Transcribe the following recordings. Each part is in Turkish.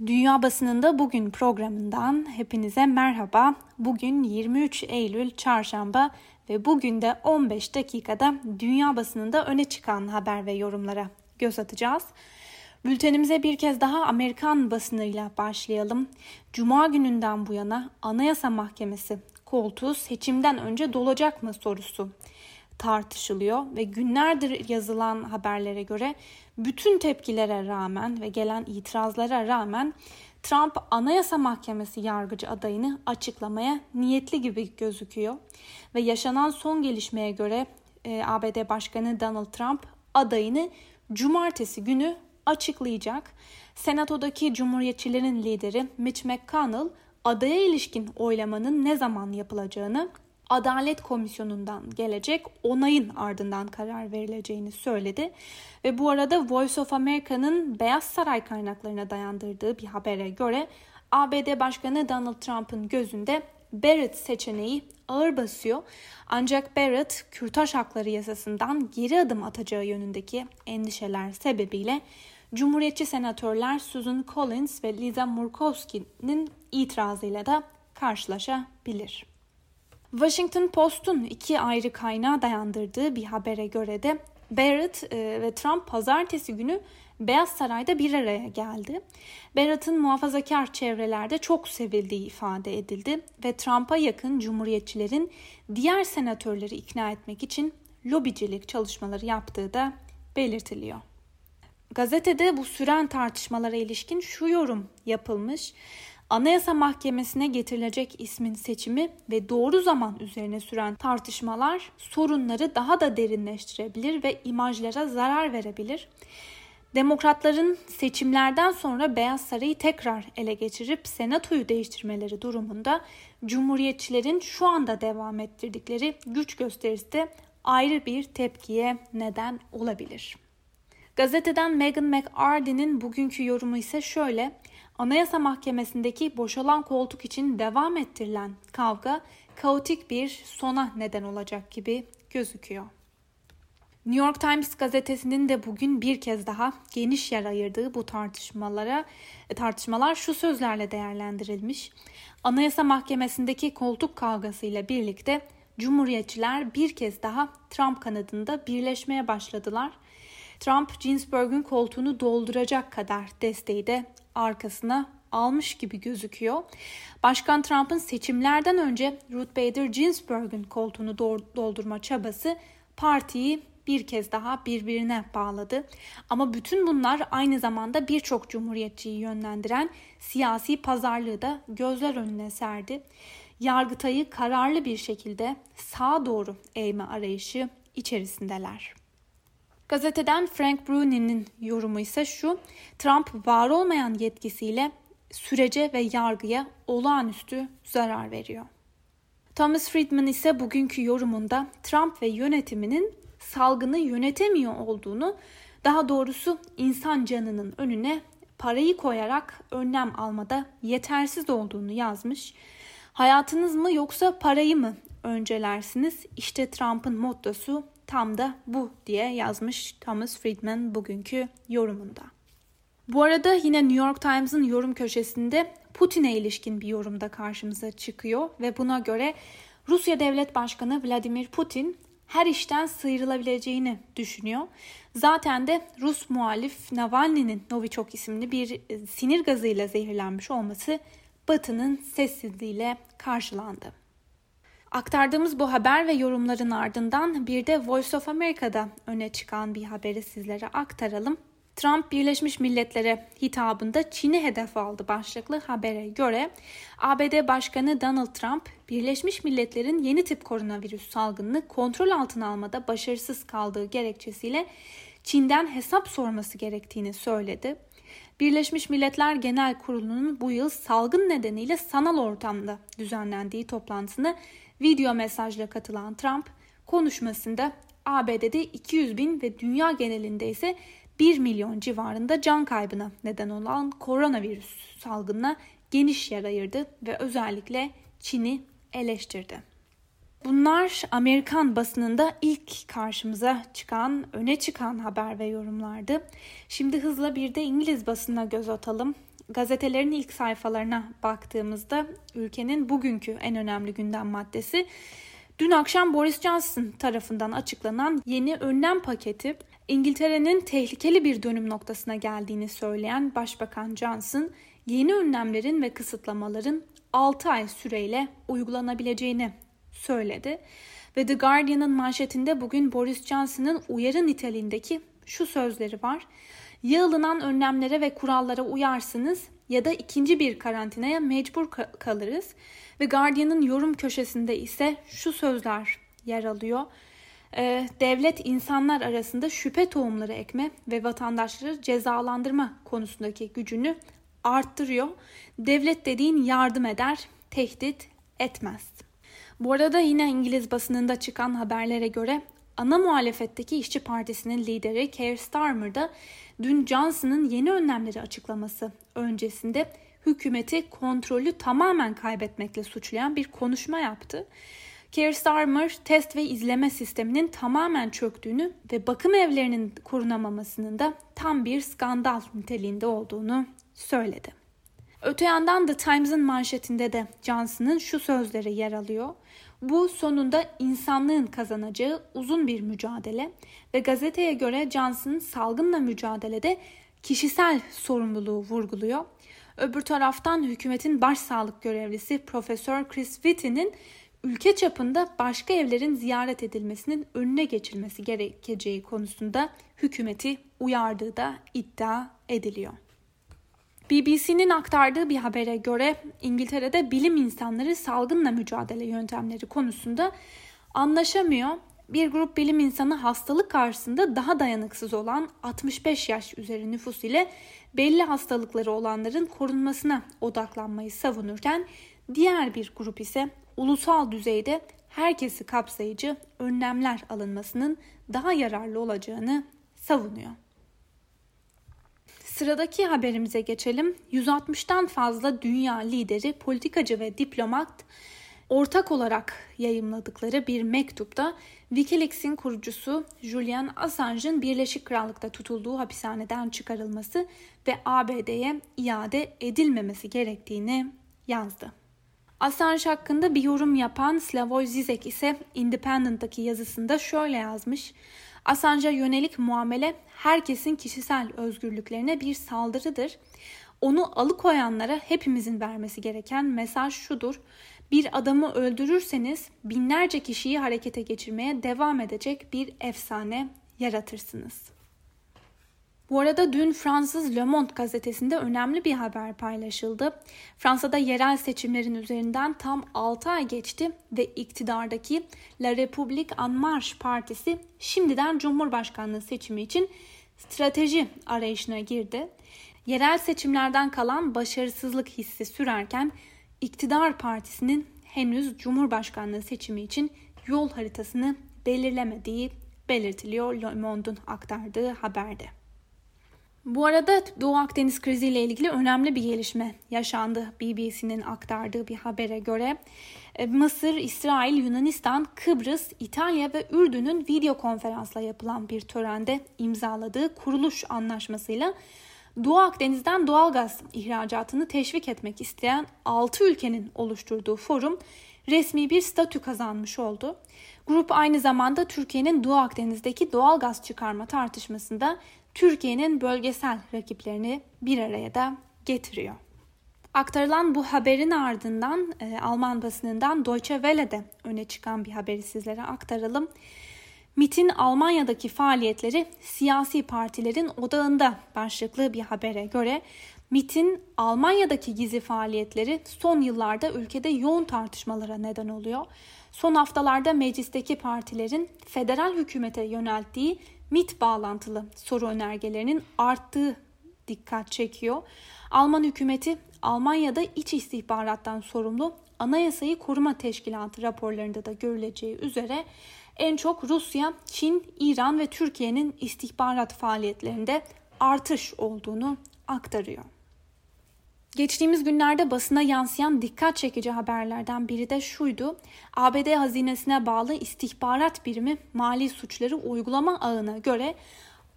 Dünya Basınında Bugün programından hepinize merhaba. Bugün 23 Eylül Çarşamba ve bugün de 15 dakikada dünya basınında öne çıkan haber ve yorumlara göz atacağız. Bültenimize bir kez daha Amerikan basınıyla başlayalım. Cuma gününden bu yana Anayasa Mahkemesi koltuğu seçimden önce dolacak mı sorusu tartışılıyor ve günlerdir yazılan haberlere göre bütün tepkilere rağmen ve gelen itirazlara rağmen Trump Anayasa Mahkemesi yargıcı adayını açıklamaya niyetli gibi gözüküyor ve yaşanan son gelişmeye göre e, ABD Başkanı Donald Trump adayını cumartesi günü açıklayacak. Senatodaki Cumhuriyetçilerin lideri Mitch McConnell adaya ilişkin oylamanın ne zaman yapılacağını Adalet Komisyonu'ndan gelecek onayın ardından karar verileceğini söyledi. Ve bu arada Voice of America'nın Beyaz Saray kaynaklarına dayandırdığı bir habere göre ABD Başkanı Donald Trump'ın gözünde Barrett seçeneği ağır basıyor. Ancak Barrett Kürtaj Hakları Yasası'ndan geri adım atacağı yönündeki endişeler sebebiyle Cumhuriyetçi senatörler Susan Collins ve Lisa Murkowski'nin itirazıyla da karşılaşabilir. Washington Post'un iki ayrı kaynağa dayandırdığı bir habere göre de Barrett e, ve Trump pazartesi günü Beyaz Saray'da bir araya geldi. Barrett'ın muhafazakar çevrelerde çok sevildiği ifade edildi ve Trump'a yakın cumhuriyetçilerin diğer senatörleri ikna etmek için lobicilik çalışmaları yaptığı da belirtiliyor. Gazetede bu süren tartışmalara ilişkin şu yorum yapılmış. Anayasa Mahkemesi'ne getirilecek ismin seçimi ve doğru zaman üzerine süren tartışmalar sorunları daha da derinleştirebilir ve imajlara zarar verebilir. Demokratların seçimlerden sonra Beyaz Sarayı tekrar ele geçirip senatoyu değiştirmeleri durumunda Cumhuriyetçilerin şu anda devam ettirdikleri güç gösterisi de ayrı bir tepkiye neden olabilir. Gazeteden Meghan McArdy'nin bugünkü yorumu ise şöyle. Anayasa Mahkemesi'ndeki boşalan koltuk için devam ettirilen kavga kaotik bir sona neden olacak gibi gözüküyor. New York Times gazetesinin de bugün bir kez daha geniş yer ayırdığı bu tartışmalara e, tartışmalar şu sözlerle değerlendirilmiş. Anayasa Mahkemesi'ndeki koltuk kavgasıyla birlikte Cumhuriyetçiler bir kez daha Trump kanadında birleşmeye başladılar. Trump Ginsburg'un koltuğunu dolduracak kadar desteği de arkasına almış gibi gözüküyor. Başkan Trump'ın seçimlerden önce Ruth Bader Ginsburg'un koltuğunu doldurma çabası partiyi bir kez daha birbirine bağladı. Ama bütün bunlar aynı zamanda birçok cumhuriyetçiyi yönlendiren siyasi pazarlığı da gözler önüne serdi. Yargıtay'ı kararlı bir şekilde sağa doğru eğme arayışı içerisindeler. Gazeteden Frank Bruni'nin yorumu ise şu. Trump var olmayan yetkisiyle sürece ve yargıya olağanüstü zarar veriyor. Thomas Friedman ise bugünkü yorumunda Trump ve yönetiminin salgını yönetemiyor olduğunu, daha doğrusu insan canının önüne parayı koyarak önlem almada yetersiz olduğunu yazmış. Hayatınız mı yoksa parayı mı öncelersiniz? İşte Trump'ın mottosu tam da bu diye yazmış Thomas Friedman bugünkü yorumunda. Bu arada yine New York Times'ın yorum köşesinde Putin'e ilişkin bir yorumda karşımıza çıkıyor ve buna göre Rusya Devlet Başkanı Vladimir Putin her işten sıyrılabileceğini düşünüyor. Zaten de Rus muhalif Navalny'nin Novichok isimli bir e, sinir gazıyla zehirlenmiş olması Batı'nın sessizliğiyle karşılandı. Aktardığımız bu haber ve yorumların ardından bir de Voice of America'da öne çıkan bir haberi sizlere aktaralım. Trump Birleşmiş Milletler'e hitabında Çin'i hedef aldı başlıklı habere göre ABD Başkanı Donald Trump Birleşmiş Milletler'in yeni tip koronavirüs salgınını kontrol altına almada başarısız kaldığı gerekçesiyle Çin'den hesap sorması gerektiğini söyledi. Birleşmiş Milletler Genel Kurulu'nun bu yıl salgın nedeniyle sanal ortamda düzenlendiği toplantısını video mesajla katılan Trump konuşmasında ABD'de 200 bin ve dünya genelinde ise 1 milyon civarında can kaybına neden olan koronavirüs salgınına geniş yer ayırdı ve özellikle Çin'i eleştirdi. Bunlar Amerikan basınında ilk karşımıza çıkan, öne çıkan haber ve yorumlardı. Şimdi hızla bir de İngiliz basına göz atalım. Gazetelerin ilk sayfalarına baktığımızda ülkenin bugünkü en önemli gündem maddesi dün akşam Boris Johnson tarafından açıklanan yeni önlem paketi İngiltere'nin tehlikeli bir dönüm noktasına geldiğini söyleyen Başbakan Johnson yeni önlemlerin ve kısıtlamaların 6 ay süreyle uygulanabileceğini söyledi. Ve The Guardian'ın manşetinde bugün Boris Johnson'ın uyarı niteliğindeki şu sözleri var. Ya önlemlere ve kurallara uyarsınız ya da ikinci bir karantinaya mecbur kalırız. Ve Guardian'ın yorum köşesinde ise şu sözler yer alıyor. Ee, devlet insanlar arasında şüphe tohumları ekme ve vatandaşları cezalandırma konusundaki gücünü arttırıyor. Devlet dediğin yardım eder, tehdit etmez. Bu arada yine İngiliz basınında çıkan haberlere göre ana muhalefetteki İşçi Partisi'nin lideri Keir Starmer da dün Johnson'ın yeni önlemleri açıklaması öncesinde hükümeti kontrolü tamamen kaybetmekle suçlayan bir konuşma yaptı. Keir Starmer test ve izleme sisteminin tamamen çöktüğünü ve bakım evlerinin korunamamasının da tam bir skandal niteliğinde olduğunu söyledi. Öte yandan The Times'ın manşetinde de Johnson'ın şu sözleri yer alıyor. Bu sonunda insanlığın kazanacağı uzun bir mücadele ve gazeteye göre Johnson salgınla mücadelede kişisel sorumluluğu vurguluyor. Öbür taraftan hükümetin baş sağlık görevlisi Profesör Chris Whitty'nin ülke çapında başka evlerin ziyaret edilmesinin önüne geçilmesi gerekeceği konusunda hükümeti uyardığı da iddia ediliyor. BBC'nin aktardığı bir habere göre İngiltere'de bilim insanları salgınla mücadele yöntemleri konusunda anlaşamıyor. Bir grup bilim insanı hastalık karşısında daha dayanıksız olan 65 yaş üzeri nüfus ile belli hastalıkları olanların korunmasına odaklanmayı savunurken diğer bir grup ise ulusal düzeyde herkesi kapsayıcı önlemler alınmasının daha yararlı olacağını savunuyor. Sıradaki haberimize geçelim. 160'tan fazla dünya lideri, politikacı ve diplomat ortak olarak yayımladıkları bir mektupta Wikileaks'in kurucusu Julian Assange'ın Birleşik Krallık'ta tutulduğu hapishaneden çıkarılması ve ABD'ye iade edilmemesi gerektiğini yazdı. Assange hakkında bir yorum yapan Slavoj Zizek ise Independent'daki yazısında şöyle yazmış. Assange'a yönelik muamele herkesin kişisel özgürlüklerine bir saldırıdır. Onu alıkoyanlara hepimizin vermesi gereken mesaj şudur. Bir adamı öldürürseniz binlerce kişiyi harekete geçirmeye devam edecek bir efsane yaratırsınız. Bu arada dün Fransız Le Monde gazetesinde önemli bir haber paylaşıldı. Fransa'da yerel seçimlerin üzerinden tam 6 ay geçti ve iktidardaki La République En Marche partisi şimdiden Cumhurbaşkanlığı seçimi için strateji arayışına girdi. Yerel seçimlerden kalan başarısızlık hissi sürerken iktidar partisinin henüz Cumhurbaşkanlığı seçimi için yol haritasını belirlemediği belirtiliyor Le Monde'un aktardığı haberde. Bu arada Doğu Akdeniz krizi ile ilgili önemli bir gelişme yaşandı. BBC'nin aktardığı bir habere göre e, Mısır, İsrail, Yunanistan, Kıbrıs, İtalya ve Ürdün'ün video konferansla yapılan bir törende imzaladığı kuruluş anlaşmasıyla Doğu Akdeniz'den doğalgaz ihracatını teşvik etmek isteyen 6 ülkenin oluşturduğu forum resmi bir statü kazanmış oldu. Grup aynı zamanda Türkiye'nin Doğu Akdeniz'deki doğalgaz çıkarma tartışmasında Türkiye'nin bölgesel rakiplerini bir araya da getiriyor. Aktarılan bu haberin ardından e, Alman basınından Deutsche Welle'de öne çıkan bir haberi sizlere aktaralım. MIT'in Almanya'daki faaliyetleri siyasi partilerin odağında başlıklı bir habere göre MIT'in Almanya'daki gizli faaliyetleri son yıllarda ülkede yoğun tartışmalara neden oluyor. Son haftalarda meclisteki partilerin federal hükümete yönelttiği MIT bağlantılı soru önergelerinin arttığı dikkat çekiyor. Alman hükümeti Almanya'da iç istihbarattan sorumlu Anayasayı Koruma Teşkilatı raporlarında da görüleceği üzere en çok Rusya, Çin, İran ve Türkiye'nin istihbarat faaliyetlerinde artış olduğunu aktarıyor. Geçtiğimiz günlerde basına yansıyan dikkat çekici haberlerden biri de şuydu. ABD hazinesine bağlı istihbarat birimi mali suçları uygulama ağına göre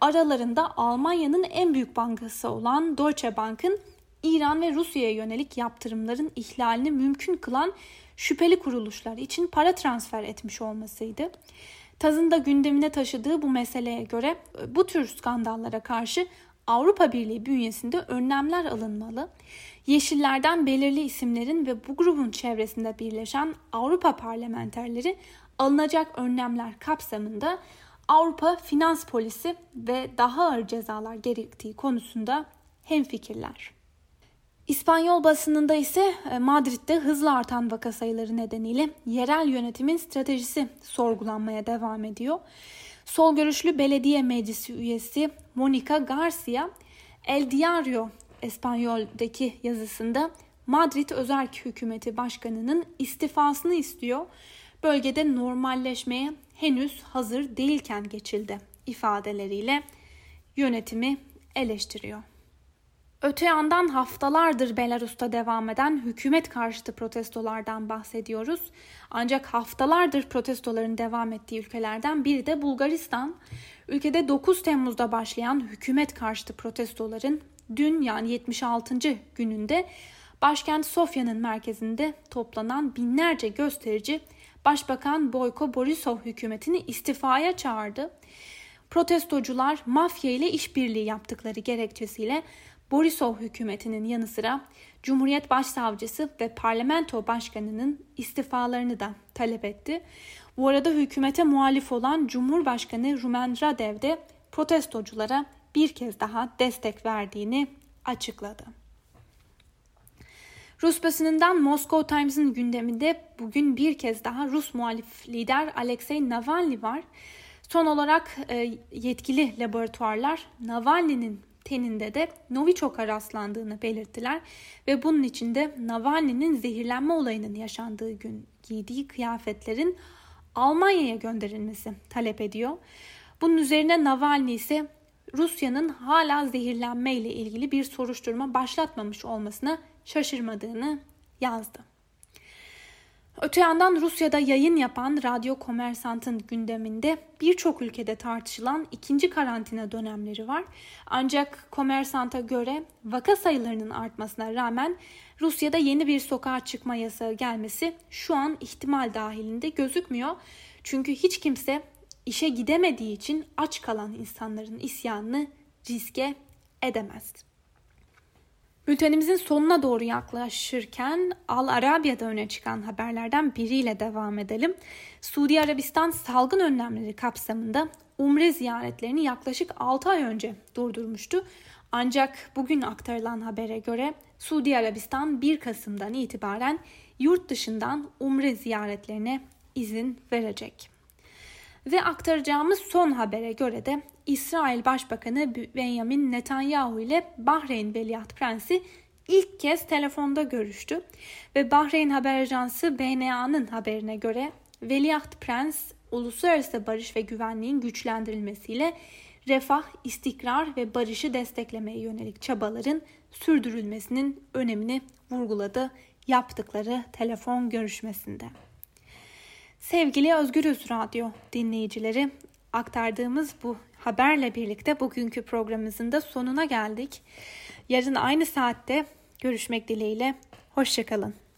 aralarında Almanya'nın en büyük bankası olan Deutsche Bank'ın İran ve Rusya'ya yönelik yaptırımların ihlalini mümkün kılan şüpheli kuruluşlar için para transfer etmiş olmasıydı. Tazın da gündemine taşıdığı bu meseleye göre bu tür skandallara karşı Avrupa Birliği bünyesinde önlemler alınmalı. Yeşillerden belirli isimlerin ve bu grubun çevresinde birleşen Avrupa parlamenterleri alınacak önlemler kapsamında Avrupa finans polisi ve daha ağır cezalar gerektiği konusunda hemfikirler. İspanyol basınında ise e, Madrid'de hızla artan vaka sayıları nedeniyle yerel yönetimin stratejisi sorgulanmaya devam ediyor. Sol görüşlü belediye meclisi üyesi Monica Garcia El Diario Espanyol'daki yazısında Madrid Özerk Hükümeti Başkanı'nın istifasını istiyor. Bölgede normalleşmeye henüz hazır değilken geçildi ifadeleriyle yönetimi eleştiriyor. Öte yandan haftalardır Belarus'ta devam eden hükümet karşıtı protestolardan bahsediyoruz. Ancak haftalardır protestoların devam ettiği ülkelerden biri de Bulgaristan. Ülkede 9 Temmuz'da başlayan hükümet karşıtı protestoların dün yani 76. gününde başkent Sofya'nın merkezinde toplanan binlerce gösterici Başbakan Boyko Borisov hükümetini istifaya çağırdı. Protestocular mafya ile işbirliği yaptıkları gerekçesiyle Borisov hükümetinin yanı sıra Cumhuriyet Başsavcısı ve Parlamento Başkanı'nın istifalarını da talep etti. Bu arada hükümete muhalif olan Cumhurbaşkanı Rumen Radev de protestoculara bir kez daha destek verdiğini açıkladı. Rus basınından Moscow Times'ın gündeminde bugün bir kez daha Rus muhalif lider Alexei Navalny var. Son olarak e, yetkili laboratuvarlar Navalny'nin teninde de Novichok'a rastlandığını belirttiler ve bunun için de Navalny'nin zehirlenme olayının yaşandığı gün giydiği kıyafetlerin Almanya'ya gönderilmesi talep ediyor. Bunun üzerine Navalny ise Rusya'nın hala zehirlenme ile ilgili bir soruşturma başlatmamış olmasına şaşırmadığını yazdı. Öte yandan Rusya'da yayın yapan Radyo Komersant'ın gündeminde birçok ülkede tartışılan ikinci karantina dönemleri var. Ancak Komersant'a göre vaka sayılarının artmasına rağmen Rusya'da yeni bir sokağa çıkma yasağı gelmesi şu an ihtimal dahilinde gözükmüyor. Çünkü hiç kimse işe gidemediği için aç kalan insanların isyanını riske edemez. Bültenimizin sonuna doğru yaklaşırken Al Arabya'da öne çıkan haberlerden biriyle devam edelim. Suudi Arabistan salgın önlemleri kapsamında Umre ziyaretlerini yaklaşık 6 ay önce durdurmuştu. Ancak bugün aktarılan habere göre Suudi Arabistan 1 Kasım'dan itibaren yurt dışından Umre ziyaretlerine izin verecek. Ve aktaracağımız son habere göre de İsrail Başbakanı Benjamin Netanyahu ile Bahreyn Veliaht Prensi ilk kez telefonda görüştü ve Bahreyn Haber Ajansı BNA'nın haberine göre Veliaht Prens uluslararası barış ve güvenliğin güçlendirilmesiyle refah, istikrar ve barışı desteklemeye yönelik çabaların sürdürülmesinin önemini vurguladı yaptıkları telefon görüşmesinde. Sevgili Özgürüz Radyo dinleyicileri, aktardığımız bu haberle birlikte bugünkü programımızın da sonuna geldik. Yarın aynı saatte görüşmek dileğiyle. Hoşçakalın.